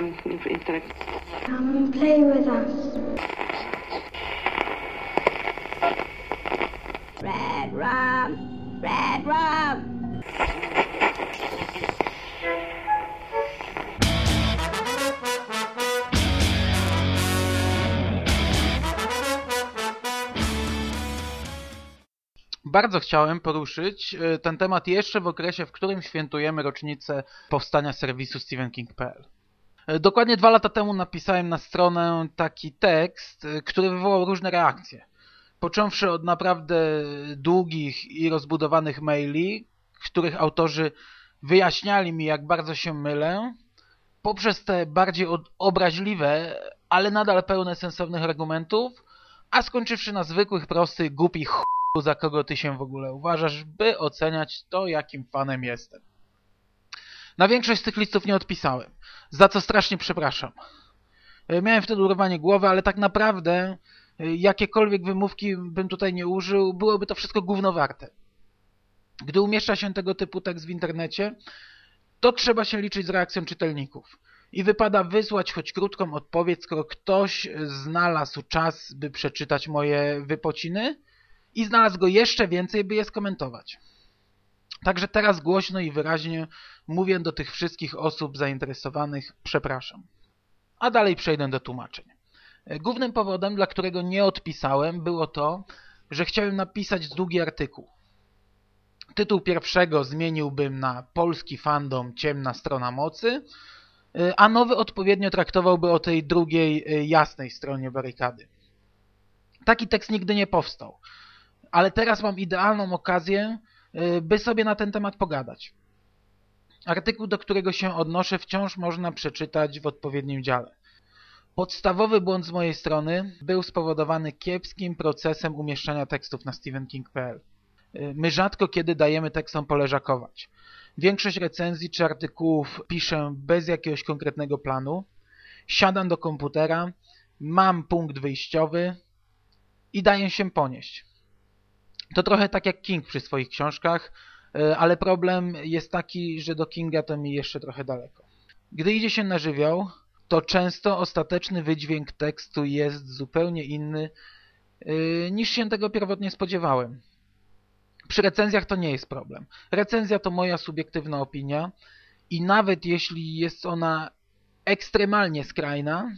um, intellect. Come and play with us. Red rum, red rum. Bardzo chciałem poruszyć e, ten temat jeszcze w okresie, w którym świętujemy rocznicę powstania serwisu StephenKing.pl. E, dokładnie dwa lata temu napisałem na stronę taki tekst, e, który wywołał różne reakcje. Począwszy od naprawdę długich i rozbudowanych maili, których autorzy wyjaśniali mi, jak bardzo się mylę, poprzez te bardziej obraźliwe, ale nadal pełne sensownych argumentów, a skończywszy na zwykłych, prostych, głupich ch za kogo ty się w ogóle uważasz, by oceniać to, jakim fanem jestem. Na większość z tych listów nie odpisałem, za co strasznie przepraszam. E, miałem wtedy urwanie głowy, ale tak naprawdę e, jakiekolwiek wymówki bym tutaj nie użył, byłoby to wszystko gówno warte. Gdy umieszcza się tego typu tekst w internecie, to trzeba się liczyć z reakcją czytelników. I wypada wysłać choć krótką odpowiedź, skoro ktoś znalazł czas, by przeczytać moje wypociny – i znalazł go jeszcze więcej, by je skomentować. Także teraz głośno i wyraźnie mówię do tych wszystkich osób zainteresowanych przepraszam. A dalej przejdę do tłumaczeń. Głównym powodem, dla którego nie odpisałem, było to, że chciałem napisać długi artykuł. Tytuł pierwszego zmieniłbym na Polski fandom ciemna strona mocy, a nowy odpowiednio traktowałby o tej drugiej jasnej stronie barykady. Taki tekst nigdy nie powstał ale teraz mam idealną okazję, by sobie na ten temat pogadać. Artykuł, do którego się odnoszę, wciąż można przeczytać w odpowiednim dziale. Podstawowy błąd z mojej strony był spowodowany kiepskim procesem umieszczania tekstów na stephenking.pl. Y, my rzadko kiedy dajemy tekstom poleżakować. Większość recenzji czy artykułów piszę bez jakiegoś konkretnego planu. Siadam do komputera, mam punkt wyjściowy i daję się ponieść. To trochę tak jak King przy swoich książkach, e, ale problem jest taki, że do Kinga to mi jeszcze trochę daleko. Gdy idzie się na żywioł, to często ostateczny wydźwięk tekstu jest zupełnie inny e, niż się tego pierwotnie spodziewałem. Przy recenzjach to nie jest problem. Recenzja to moja subiektywna opinia i nawet jeśli jest ona ekstremalnie skrajna,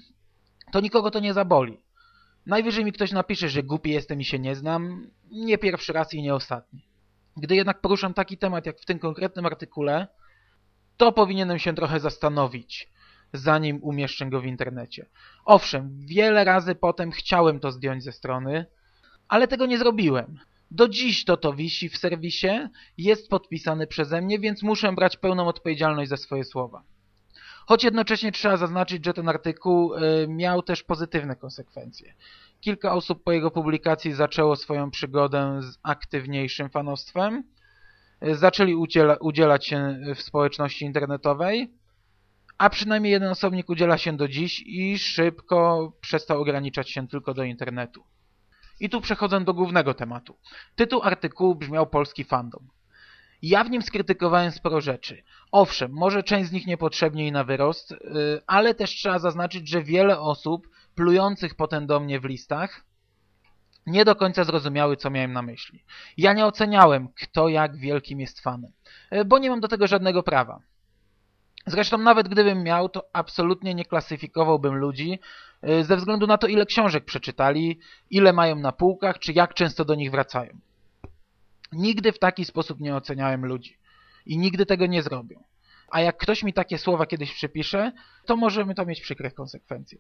to nikogo to nie zaboli. Najwyżej mi ktoś napisze, że głupi jestem i się nie znam. Nie pierwszy raz i nie ostatni. Gdy jednak poruszam taki temat jak w tym konkretnym artykule, to powinienem się trochę zastanowić, zanim umieszczę go w internecie. Owszem, wiele razy potem chciałem to zdjąć ze strony, ale tego nie zrobiłem. Do dziś to to wisi w serwisie, jest podpisany przeze mnie, więc muszę brać pełną odpowiedzialność za swoje słowa. Choć jednocześnie trzeba zaznaczyć, że ten artykuł e, miał też pozytywne konsekwencje. Kilka osób po jego publikacji zaczęło swoją przygodę z aktywniejszym fanostwem, e, zaczęli udziela udzielać się w społeczności internetowej, a przynajmniej jeden osobnik udziela się do dziś i szybko przestał ograniczać się tylko do internetu. I tu przechodzę do głównego tematu. Tytuł artykułu brzmiał Polski Fandom. Ja w nim skrytykowałem sporo rzeczy. Owszem, może część z nich niepotrzebnie i na wyrost, y, ale też trzeba zaznaczyć, że wiele osób plujących potem do mnie w listach nie do końca zrozumiały, co miałem na myśli. Ja nie oceniałem, kto jak wielkim jest fanem, y, bo nie mam do tego żadnego prawa. Zresztą nawet gdybym miał, to absolutnie nie klasyfikowałbym ludzi y, ze względu na to, ile książek przeczytali, ile mają na półkach, czy jak często do nich wracają. Nigdy w taki sposób nie oceniałem ludzi. I nigdy tego nie zrobię. A jak ktoś mi takie słowa kiedyś przypisze, to możemy to mieć przykre konsekwencje.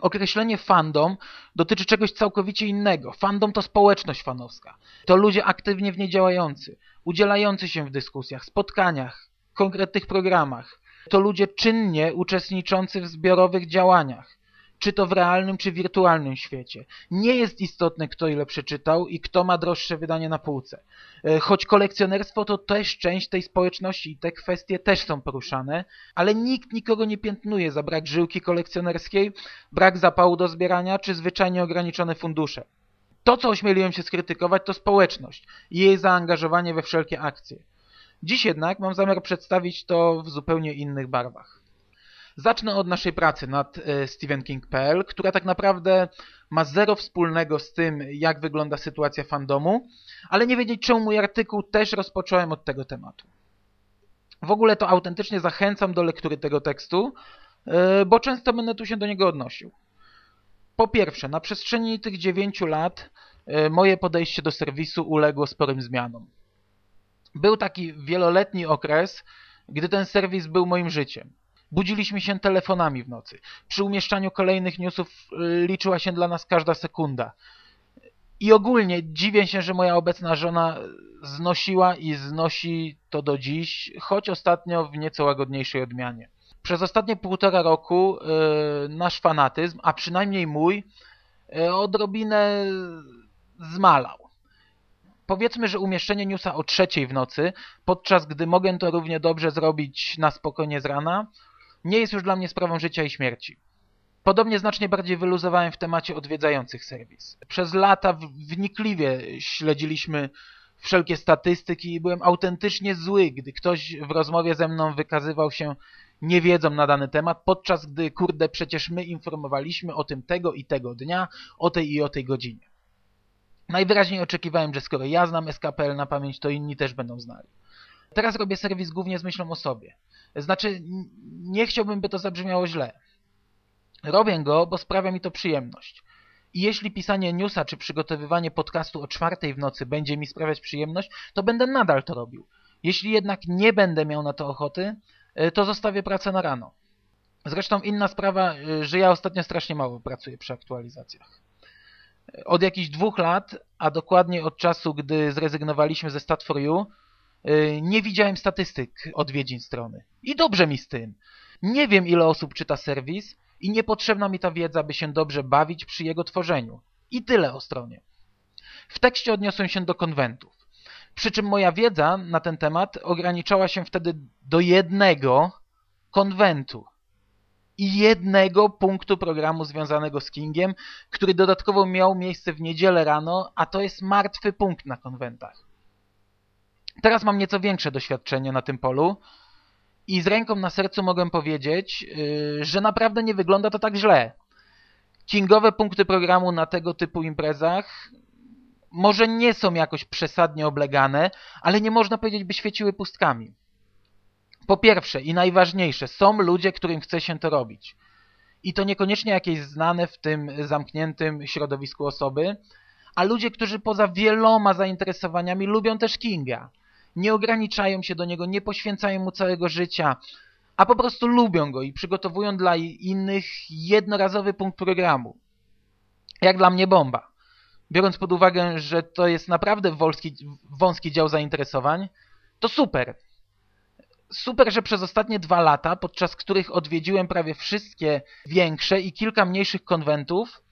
Określenie fandom dotyczy czegoś całkowicie innego. Fandom to społeczność fanowska. To ludzie aktywnie w niej działający, udzielający się w dyskusjach, spotkaniach, konkretnych programach. To ludzie czynnie uczestniczący w zbiorowych działaniach czy to w realnym, czy wirtualnym świecie. Nie jest istotne, kto ile przeczytał i kto ma droższe wydanie na półce. E, choć kolekcjonerstwo to też część tej społeczności i te kwestie też są poruszane, ale nikt nikogo nie piętnuje za brak żyłki kolekcjonerskiej, brak zapału do zbierania, czy zwyczajnie ograniczone fundusze. To, co ośmieliłem się skrytykować, to społeczność i jej zaangażowanie we wszelkie akcje. Dziś jednak mam zamiar przedstawić to w zupełnie innych barwach. Zacznę od naszej pracy nad e, StephenKing.pl, która tak naprawdę ma zero wspólnego z tym, jak wygląda sytuacja fandomu, ale nie wiedzieć czemu mój artykuł też rozpocząłem od tego tematu. W ogóle to autentycznie zachęcam do lektury tego tekstu, e, bo często będę tu się do niego odnosił. Po pierwsze, na przestrzeni tych 9 lat e, moje podejście do serwisu uległo sporym zmianom. Był taki wieloletni okres, gdy ten serwis był moim życiem. Budziliśmy się telefonami w nocy. Przy umieszczaniu kolejnych newsów y, liczyła się dla nas każda sekunda. I ogólnie dziwię się, że moja obecna żona znosiła i znosi to do dziś, choć ostatnio w nieco łagodniejszej odmianie. Przez ostatnie półtora roku yy, nasz fanatyzm, a przynajmniej mój, yy, odrobinę zmalał. Powiedzmy, że umieszczenie newsa o trzeciej w nocy, podczas gdy mogę to równie dobrze zrobić na spokojnie z rana, nie jest już dla mnie sprawą życia i śmierci. Podobnie znacznie bardziej wyluzowałem w temacie odwiedzających serwis. Przez lata wnikliwie śledziliśmy wszelkie statystyki i byłem autentycznie zły, gdy ktoś w rozmowie ze mną wykazywał się niewiedzą na dany temat, podczas gdy, kurde, przecież my informowaliśmy o tym tego i tego dnia, o tej i o tej godzinie. Najwyraźniej oczekiwałem, że skoro ja znam SKPL na pamięć, to inni też będą znali. Teraz robię serwis głównie z myślą o sobie. Znaczy, nie chciałbym, by to zabrzmiało źle. Robię go, bo sprawia mi to przyjemność. I jeśli pisanie newsa czy przygotowywanie podcastu o czwartej w nocy będzie mi sprawiać przyjemność, to będę nadal to robił. Jeśli jednak nie będę miał na to ochoty, e, to zostawię pracę na rano. Zresztą inna sprawa, e, że ja ostatnio strasznie mało pracuję przy aktualizacjach. E, od jakichś dwóch lat, a dokładnie od czasu, gdy zrezygnowaliśmy ze Stat4U, Y, nie widziałem statystyk odwiedzin strony. I dobrze mi z tym. Nie wiem, ile osób czyta serwis i niepotrzebna mi ta wiedza, by się dobrze bawić przy jego tworzeniu. I tyle o stronie. W tekście odniosłem się do konwentów. Przy czym moja wiedza na ten temat ograniczała się wtedy do jednego konwentu i jednego punktu programu związanego z Kingiem, który dodatkowo miał miejsce w niedzielę rano, a to jest martwy punkt na konwentach. Teraz mam nieco większe doświadczenie na tym polu i z ręką na sercu mogę powiedzieć, yy, że naprawdę nie wygląda to tak źle. Kingowe punkty programu na tego typu imprezach może nie są jakoś przesadnie oblegane, ale nie można powiedzieć, by świeciły pustkami. Po pierwsze i najważniejsze, są ludzie, którym chce się to robić. I to niekoniecznie jakieś znane w tym zamkniętym środowisku osoby, a ludzie, którzy poza wieloma zainteresowaniami lubią też Kinga nie ograniczają się do niego, nie poświęcają mu całego życia, a po prostu lubią go i przygotowują dla innych jednorazowy punkt programu. Jak dla mnie bomba. Biorąc pod uwagę, że to jest naprawdę wąski, wąski dział zainteresowań, to super. Super, że przez ostatnie dwa lata, podczas których odwiedziłem prawie wszystkie większe i kilka mniejszych konwentów,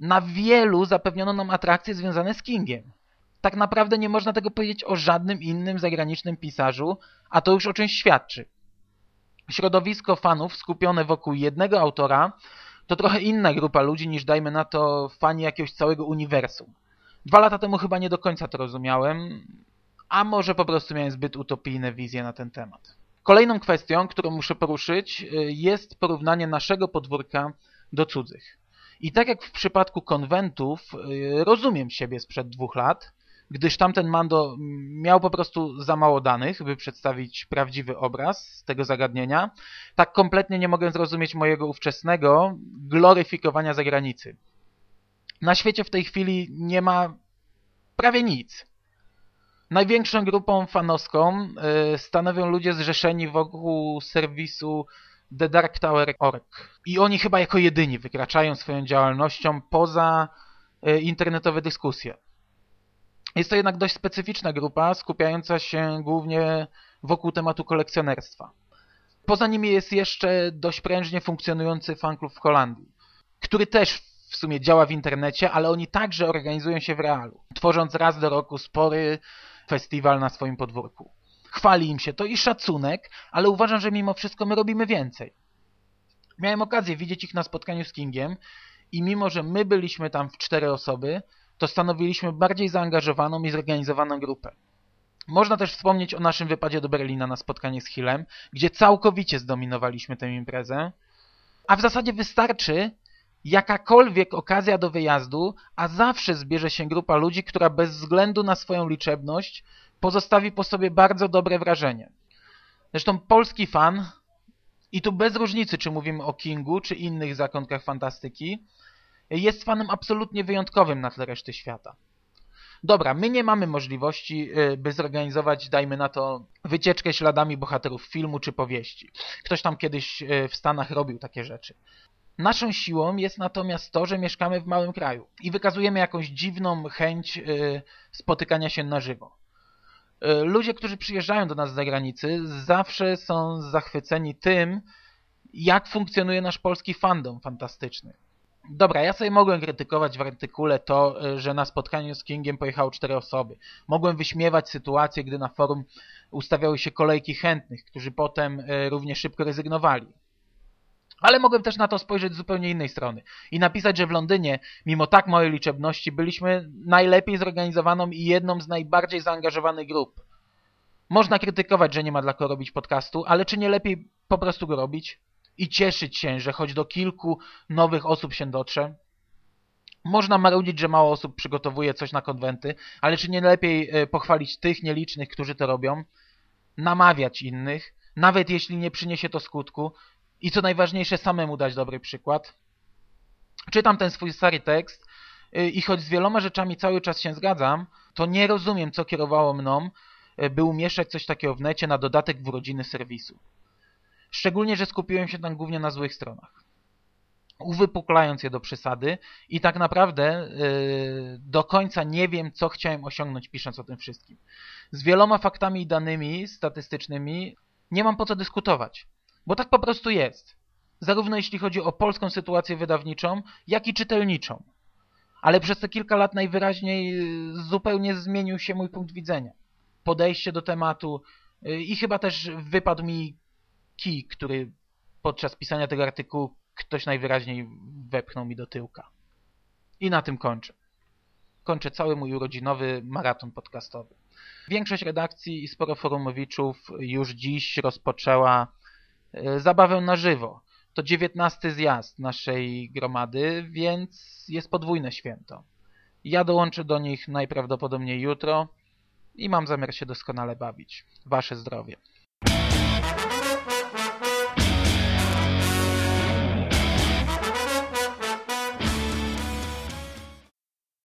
na wielu zapewniono nam atrakcje związane z Kingiem tak naprawdę nie można tego powiedzieć o żadnym innym zagranicznym pisarzu, a to już o czymś świadczy. Środowisko fanów skupione wokół jednego autora to trochę inna grupa ludzi niż dajmy na to fani jakiegoś całego uniwersum. Dwa lata temu chyba nie do końca to rozumiałem, a może po prostu miałem zbyt utopijne wizje na ten temat. Kolejną kwestią, którą muszę poruszyć, y, jest porównanie naszego podwórka do cudzych. I tak jak w przypadku konwentów, y, rozumiem siebie sprzed dwóch lat, gdyż tamten Mando miał po prostu za mało danych, by przedstawić prawdziwy obraz tego zagadnienia, tak kompletnie nie mogę zrozumieć mojego ówczesnego gloryfikowania zagranicy. Na świecie w tej chwili nie ma prawie nic. Największą grupą fanowską y, stanowią ludzie zrzeszeni wokół serwisu The Dark Tower.org. I oni chyba jako jedyni wykraczają swoją działalnością poza y, internetowe dyskusje. Jest to jednak dość specyficzna grupa, skupiająca się głównie wokół tematu kolekcjonerstwa. Poza nimi jest jeszcze dość prężnie funkcjonujący fanklub w Holandii, który też w sumie działa w internecie, ale oni także organizują się w realu, tworząc raz do roku spory festiwal na swoim podwórku. Chwali im się to i szacunek, ale uważam, że mimo wszystko my robimy więcej. Miałem okazję widzieć ich na spotkaniu z Kingiem i mimo, że my byliśmy tam w cztery osoby, to stanowiliśmy bardziej zaangażowaną i zorganizowaną grupę. Można też wspomnieć o naszym wypadzie do Berlina na spotkanie z Hillem, gdzie całkowicie zdominowaliśmy tę imprezę. A w zasadzie wystarczy jakakolwiek okazja do wyjazdu, a zawsze zbierze się grupa ludzi, która bez względu na swoją liczebność pozostawi po sobie bardzo dobre wrażenie. Zresztą polski fan, i tu bez różnicy, czy mówimy o Kingu, czy innych zakątkach fantastyki, jest fanem absolutnie wyjątkowym na tle reszty świata. Dobra, my nie mamy możliwości, y, by zorganizować, dajmy na to, wycieczkę śladami bohaterów filmu czy powieści. Ktoś tam kiedyś y, w Stanach robił takie rzeczy. Naszą siłą jest natomiast to, że mieszkamy w małym kraju i wykazujemy jakąś dziwną chęć y, spotykania się na żywo. Ludzie, którzy przyjeżdżają do nas z zagranicy, zawsze są zachwyceni tym, jak funkcjonuje nasz polski fandom fantastyczny. Dobra, ja sobie mogłem krytykować w artykule to, e, że na spotkaniu z Kingiem pojechało cztery osoby. Mogłem wyśmiewać sytuację, gdy na forum ustawiały się kolejki chętnych, którzy potem e, równie szybko rezygnowali. Ale mogłem też na to spojrzeć z zupełnie innej strony i napisać, że w Londynie, mimo tak małej liczebności, byliśmy najlepiej zorganizowaną i jedną z najbardziej zaangażowanych grup. Można krytykować, że nie ma dla kogo robić podcastu, ale czy nie lepiej po prostu go robić? I cieszyć się, że choć do kilku nowych osób się dotrze. Można marudzić, że mało osób przygotowuje coś na konwenty, ale czy nie lepiej e, pochwalić tych nielicznych, którzy to robią, namawiać innych, nawet jeśli nie przyniesie to skutku i co najważniejsze samemu dać dobry przykład. Czytam ten swój stary tekst e, i choć z wieloma rzeczami cały czas się zgadzam, to nie rozumiem, co kierowało mną, e, by umieszczać coś takiego w necie na dodatek w urodziny serwisu. Szczególnie, że skupiłem się tam głównie na złych stronach. Uwypuklając je do przesady i tak naprawdę yy, do końca nie wiem, co chciałem osiągnąć pisząc o tym wszystkim. Z wieloma faktami i danymi statystycznymi nie mam po co dyskutować, bo tak po prostu jest. Zarówno jeśli chodzi o polską sytuację wydawniczą, jak i czytelniczą. Ale przez te kilka lat najwyraźniej yy, zupełnie zmienił się mój punkt widzenia. Podejście do tematu yy, i chyba też wypadł mi kij, który podczas pisania tego artykułu ktoś najwyraźniej wepchnął mi do tyłka. I na tym kończę. Kończę cały mój urodzinowy maraton podcastowy. Większość redakcji i sporo forumowiczów już dziś rozpoczęła e, zabawę na żywo. To dziewiętnasty zjazd naszej gromady, więc jest podwójne święto. Ja dołączę do nich najprawdopodobniej jutro i mam zamiar się doskonale bawić. Wasze zdrowie.